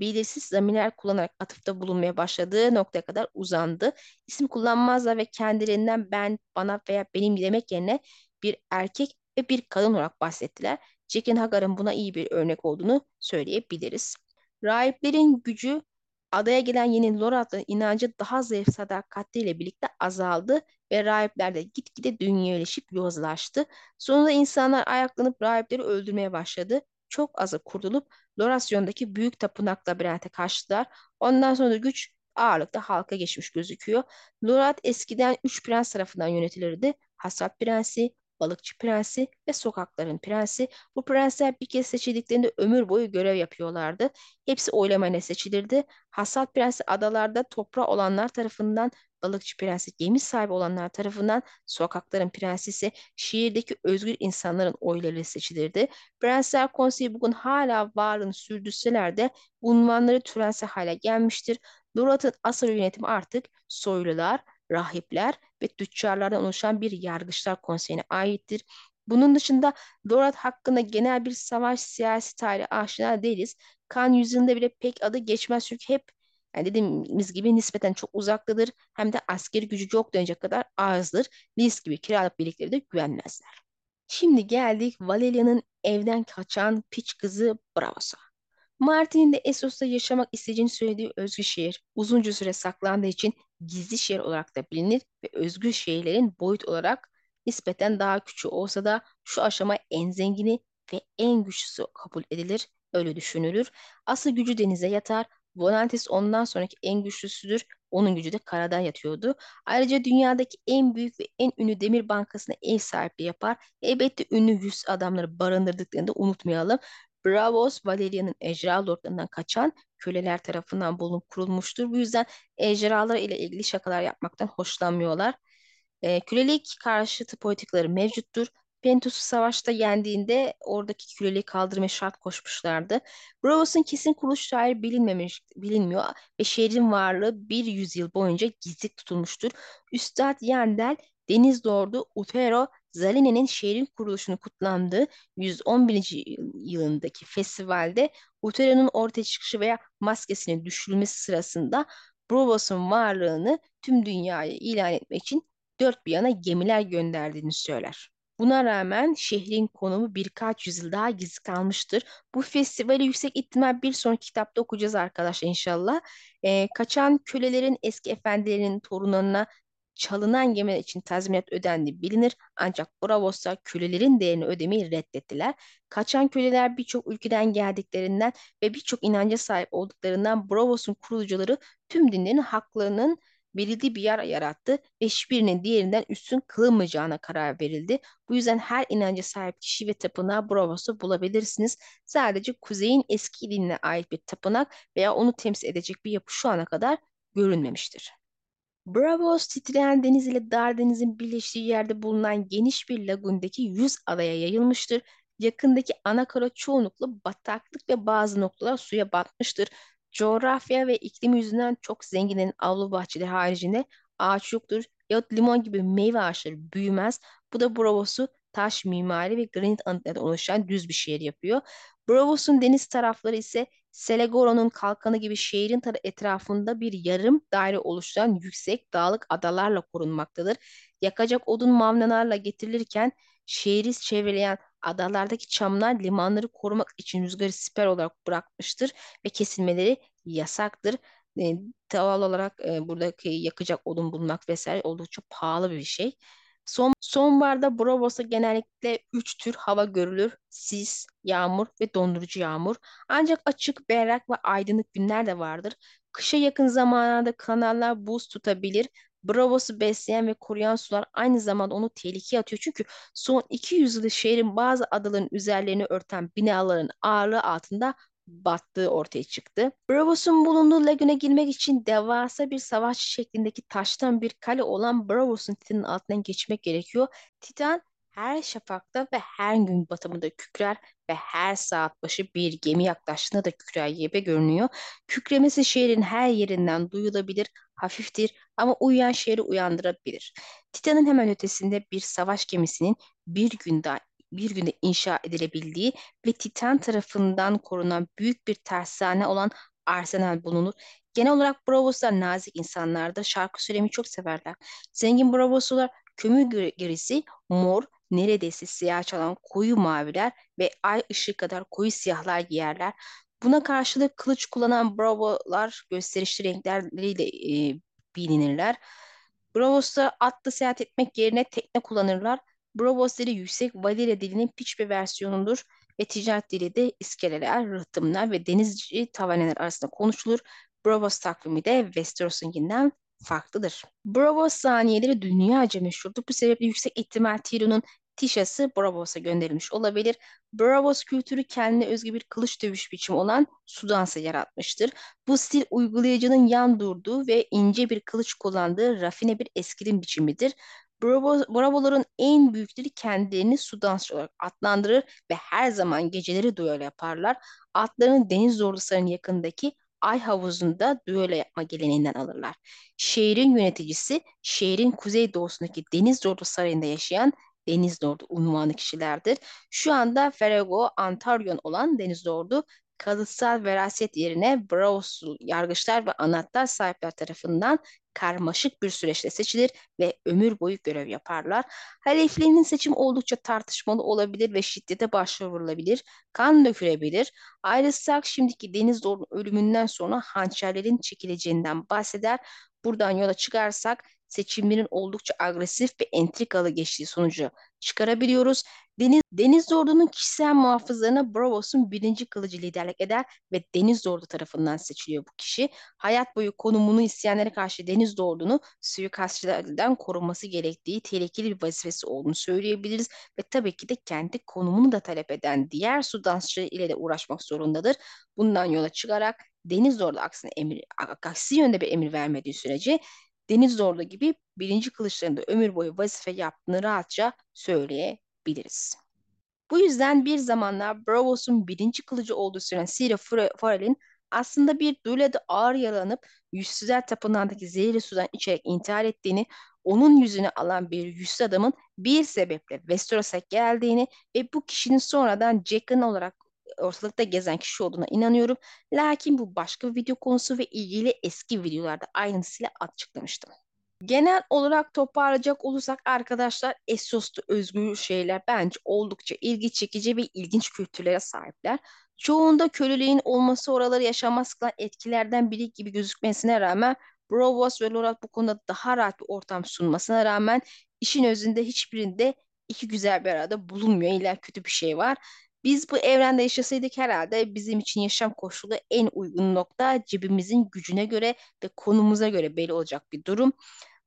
belirsiz zamirler kullanarak atıfta bulunmaya başladığı noktaya kadar uzandı. İsim kullanmazlar ve kendilerinden ben, bana veya benim demek yerine bir erkek ve bir kadın olarak bahsettiler. Jekyll Hagar'ın buna iyi bir örnek olduğunu söyleyebiliriz. Rahiplerin gücü adaya gelen yeni Lorat'ın inancı daha zayıf sadakatiyle birlikte azaldı ve rahipler de gitgide dünyeleşip yozlaştı. Sonunda insanlar ayaklanıp rahipleri öldürmeye başladı. Çok azı kurtulup Lorasyon'daki büyük tapınak labirente kaçtılar. Ondan sonra da güç ağırlıkta halka geçmiş gözüküyor. Lorat eskiden üç prens tarafından yönetilirdi. Hasat Prensi, Balıkçı Prensi ve Sokakların Prensi. Bu prensler bir kez seçildiklerinde ömür boyu görev yapıyorlardı. Hepsi oylamayla seçilirdi. Hasat Prensi adalarda toprağı olanlar tarafından, Balıkçı Prensi gemi sahibi olanlar tarafından, Sokakların Prensi ise şehirdeki özgür insanların oylarıyla seçilirdi. Prensler Konseyi bugün hala varlığını sürdürseler de unvanları törense hale gelmiştir. Murat'ın asıl yönetimi artık soylular, rahipler ve tüccarlardan oluşan bir yargıçlar konseyine aittir. Bunun dışında Lorat hakkında genel bir savaş siyasi tarihi aşina değiliz. Kan yüzünde bile pek adı geçmez çünkü hep yani dediğimiz gibi nispeten çok uzaktadır. Hem de askeri gücü çok denecek kadar azdır. Lis gibi kiralık birlikleri de güvenmezler. Şimdi geldik Valeria'nın evden kaçan piç kızı Bravos'a. Martin'in de Essos'ta yaşamak isteyeceğini söylediği özgür şehir uzunca süre saklandığı için gizli şehir olarak da bilinir ve özgür şehirlerin boyut olarak nispeten daha küçük olsa da şu aşama en zengini ve en güçlüsü kabul edilir, öyle düşünülür. Asıl gücü denize yatar, Volantis ondan sonraki en güçlüsüdür. Onun gücü de karadan yatıyordu. Ayrıca dünyadaki en büyük ve en ünlü demir bankasına ev sahipliği yapar. Elbette ünlü yüz adamları barındırdıklarını da unutmayalım. Bravos, Valeria'nın ejderha lordlarından kaçan köleler tarafından bulunup kurulmuştur. Bu yüzden ejderhalar ile ilgili şakalar yapmaktan hoşlanmıyorlar. E, kölelik karşıtı politikaları mevcuttur. Pentus'u savaşta yendiğinde oradaki köleliği kaldırmaya şart koşmuşlardı. Bravos'un kesin kuruluş tarihi bilinmemiş, bilinmiyor ve şehrin varlığı bir yüzyıl boyunca gizli tutulmuştur. Üstad Yandel, Deniz Lordu Utero Zaline'nin şehrin kuruluşunu kutlandığı 111. yılındaki festivalde Utero'nun ortaya çıkışı veya maskesinin düşürülmesi sırasında Bravos'un varlığını tüm dünyaya ilan etmek için dört bir yana gemiler gönderdiğini söyler. Buna rağmen şehrin konumu birkaç yüzyıl daha gizli kalmıştır. Bu festivali yüksek ihtimal bir sonraki kitapta okuyacağız arkadaşlar inşallah. Ee, kaçan kölelerin eski efendilerinin torunlarına çalınan gemiler için tazminat ödendiği bilinir ancak Bravoslar kölelerin değerini ödemeyi reddettiler. Kaçan köleler birçok ülkeden geldiklerinden ve birçok inanca sahip olduklarından Bravos'un kurucuları tüm dinlerin haklarının belirli bir yer yarattı ve hiçbirinin diğerinden üstün kılınmayacağına karar verildi. Bu yüzden her inanca sahip kişi ve tapınağı Bravos'ta bulabilirsiniz. Sadece kuzeyin eski dinine ait bir tapınak veya onu temsil edecek bir yapı şu ana kadar görünmemiştir. Bravos titreyen deniz ile dar denizin birleştiği yerde bulunan geniş bir lagundaki yüz adaya yayılmıştır. Yakındaki ana kara çoğunlukla bataklık ve bazı noktalar suya batmıştır. Coğrafya ve iklim yüzünden çok zenginin avlu bahçeleri haricinde ağaç yoktur. Yahut limon gibi meyve ağaçları büyümez. Bu da Bravos'u taş mimari ve granit anıtlarından oluşan düz bir şehir yapıyor. Bravos'un deniz tarafları ise Selegoro'nun kalkanı gibi şehrin etrafında bir yarım daire oluşturan yüksek dağlık adalarla korunmaktadır. Yakacak odun mavnalarla getirilirken şehri çevreleyen adalardaki çamlar limanları korumak için rüzgarı siper olarak bırakmıştır ve kesilmeleri yasaktır. E, doğal olarak e, buradaki yakacak odun bulmak vesaire oldukça pahalı bir şey. Son, sonbaharda Bravos'ta genellikle üç tür hava görülür. Sis, yağmur ve dondurucu yağmur. Ancak açık, berrak ve aydınlık günler de vardır. Kışa yakın zamanlarda kanallar buz tutabilir. Bravos'u besleyen ve koruyan sular aynı zamanda onu tehlikeye atıyor. Çünkü son 200 yılda şehrin bazı adaların üzerlerini örten binaların ağırlığı altında battığı ortaya çıktı. Bravos'un bulunduğu lagüne girmek için devasa bir savaş şeklindeki taştan bir kale olan Bravos'un Titan'ın altından geçmek gerekiyor. Titan her şafakta ve her gün batımında kükrer ve her saat başı bir gemi yaklaştığında da gibi görünüyor. Kükremesi şehrin her yerinden duyulabilir, hafiftir ama uyuyan şehri uyandırabilir. Titan'ın hemen ötesinde bir savaş gemisinin bir günde bir günde inşa edilebildiği ve Titan tarafından korunan büyük bir tersane olan Arsenal bulunur. Genel olarak Bravoslar nazik insanlardır. Şarkı söylemeyi çok severler. Zengin Bravoslar kömür gerisi mor, neredeyse siyah çalan koyu maviler ve ay ışığı kadar koyu siyahlar giyerler. Buna karşılık kılıç kullanan Bravo'lar gösterişli renkleriyle e, bilinirler. Bravos'ta atla seyahat etmek yerine tekne kullanırlar. Bravos yüksek Valire dilinin piç bir versiyonudur ve ticaret dili de iskeleler, rıhtımlar ve denizci tavaneler arasında konuşulur. Bravos takvimi de Westeros'unkinden farklıdır. Bravos saniyeleri dünyaca meşhurdur. Bu sebeple yüksek ihtimal Tyrion'un Tişası Bravos'a gönderilmiş olabilir. Bravos kültürü kendine özgü bir kılıç dövüş biçimi olan Sudans'a yaratmıştır. Bu stil uygulayıcının yan durduğu ve ince bir kılıç kullandığı rafine bir eskrim biçimidir. Bravo, Bravo'ların en büyükleri kendilerini Sudansçı olarak adlandırır ve her zaman geceleri duel yaparlar. Atlarını deniz zorluslarının yakındaki Ay havuzunda düello yapma geleneğinden alırlar. Şehrin yöneticisi, şehrin kuzeydoğusundaki Deniz Zorlu Sarayı'nda yaşayan Deniz Lordu unvanı kişilerdir. Şu anda Ferego Antaryon olan Deniz Lordu kalıtsal veraset yerine Braus yargıçlar ve anahtar sahipler tarafından karmaşık bir süreçte seçilir ve ömür boyu görev yaparlar. Haleflerinin seçim oldukça tartışmalı olabilir ve şiddete başvurulabilir, kan dökülebilir. Stark şimdiki Deniz Lord'un ölümünden sonra hançerlerin çekileceğinden bahseder. Buradan yola çıkarsak seçimlerin oldukça agresif ve entrikalı geçtiği sonucu çıkarabiliyoruz. Deniz, Deniz Zorlu'nun kişisel muhafızlarına Bravos'un birinci kılıcı liderlik eder ve Deniz Zorlu tarafından seçiliyor bu kişi. Hayat boyu konumunu isteyenlere karşı Deniz Zorlu'nu suikastçılardan koruması gerektiği tehlikeli bir vazifesi olduğunu söyleyebiliriz. Ve tabii ki de kendi konumunu da talep eden diğer su dansçı ile de uğraşmak zorundadır. Bundan yola çıkarak Deniz Zorlu aksine emir, aksi yönde bir emir vermediği sürece Deniz Zorlu gibi birinci kılıçlarında ömür boyu vazife yaptığını rahatça söyleyebiliriz. Bu yüzden bir zamanlar Bravos'un birinci kılıcı olduğu süren Siri Farrell'in aslında bir düğlede ağır yaralanıp yüzsüzler tapınağındaki zehirli sudan içerek intihar ettiğini, onun yüzünü alan bir yüzsüz adamın bir sebeple Westeros'a geldiğini ve bu kişinin sonradan Jackson olarak ortalıkta gezen kişi olduğuna inanıyorum. Lakin bu başka bir video konusu ve ilgili eski videolarda ayrıntısıyla açıklamıştım. Genel olarak toparlayacak olursak arkadaşlar Essos'ta özgür şeyler bence oldukça ilgi çekici ve ilginç kültürlere sahipler. Çoğunda köleliğin olması oraları yaşamaz kılan etkilerden biri gibi gözükmesine rağmen Brovos ve Lorat bu konuda daha rahat bir ortam sunmasına rağmen işin özünde hiçbirinde iki güzel bir arada bulunmuyor. İlla kötü bir şey var. Biz bu evrende yaşasaydık herhalde bizim için yaşam koşulu en uygun nokta cebimizin gücüne göre ve konumuza göre belli olacak bir durum.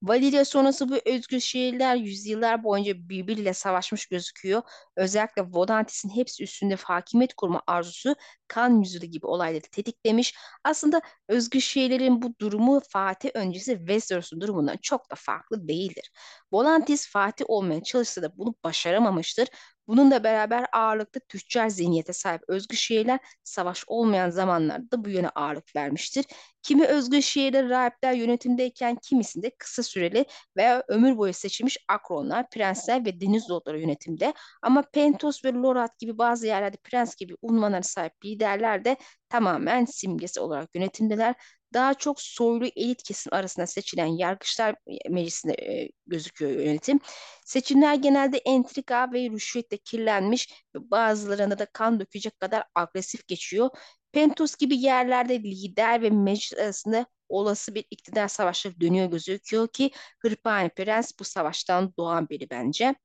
Valilya sonrası bu özgür şehirler yüzyıllar boyunca birbiriyle savaşmış gözüküyor. Özellikle Vodantis'in hepsi üstünde hakimiyet kurma arzusu kan yüzüğü gibi olayları tetiklemiş. Aslında özgür şehirlerin bu durumu Fatih öncesi Westeros'un durumundan çok da farklı değildir. Volantis Fatih olmaya çalışsa da bunu başaramamıştır. Bununla beraber ağırlıklı tüccar zihniyete sahip özgür şehirler savaş olmayan zamanlarda bu yöne ağırlık vermiştir. Kimi özgür şehirler rahipler yönetimdeyken kimisinde kısa süreli veya ömür boyu seçilmiş akronlar, prensler ve deniz lordları yönetimde. Ama Pentos ve Lorat gibi bazı yerlerde prens gibi unvanlara sahip liderler de tamamen simgesi olarak yönetimdeler daha çok soylu elit kesim arasında seçilen yargıçlar meclisinde e, gözüküyor yönetim. Seçimler genelde entrika ve rüşvetle kirlenmiş ve bazılarında da kan dökecek kadar agresif geçiyor. Pentos gibi yerlerde lider ve meclis arasında olası bir iktidar savaşları dönüyor gözüküyor ki Hırpani Prens bu savaştan doğan biri bence.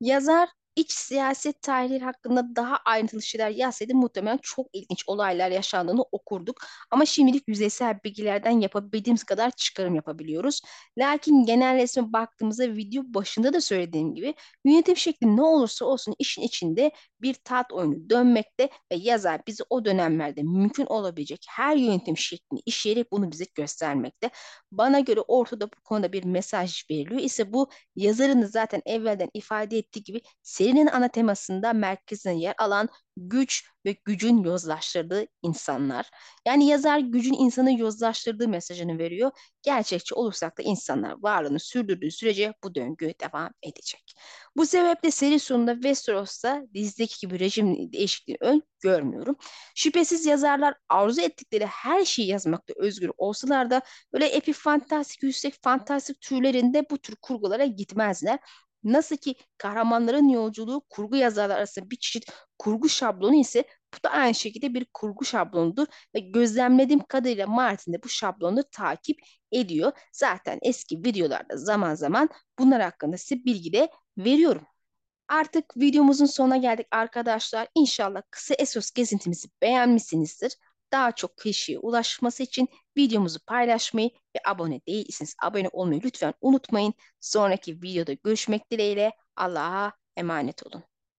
Yazar iç siyaset tarihleri hakkında daha ayrıntılı şeyler yazsaydı muhtemelen çok ilginç olaylar yaşandığını okurduk. Ama şimdilik yüzeysel bilgilerden yapabildiğimiz kadar çıkarım yapabiliyoruz. Lakin genel resme baktığımızda video başında da söylediğim gibi yönetim şekli ne olursa olsun işin içinde bir tat oyunu dönmekte ve yazar bizi o dönemlerde mümkün olabilecek her yönetim şeklini işleyerek bunu bize göstermekte. Bana göre ortada bu konuda bir mesaj veriliyor ise bu yazarın zaten evvelden ifade ettiği gibi serinin ana temasında merkezine yer alan güç ve gücün yozlaştırdığı insanlar. Yani yazar gücün insanı yozlaştırdığı mesajını veriyor. Gerçekçi olursak da insanlar varlığını sürdürdüğü sürece bu döngü devam edecek. Bu sebeple seri sonunda Westeros'ta dizideki gibi rejim değişikliği ön görmüyorum. Şüphesiz yazarlar arzu ettikleri her şeyi yazmakta özgür olsalar da böyle epifantastik, yüksek fantastik türlerinde bu tür kurgulara gitmezler. Nasıl ki kahramanların yolculuğu kurgu yazarlar arasında bir çeşit kurgu şablonu ise bu da aynı şekilde bir kurgu şablonudur ve gözlemlediğim kadarıyla Martin de bu şablonu takip ediyor. Zaten eski videolarda zaman zaman bunlar hakkında size bilgi de veriyorum. Artık videomuzun sonuna geldik arkadaşlar. İnşallah kısa Esos gezintimizi beğenmişsinizdir. Daha çok kişiye ulaşması için videomuzu paylaşmayı ve abone değilseniz abone olmayı lütfen unutmayın. Sonraki videoda görüşmek dileğiyle Allah'a emanet olun.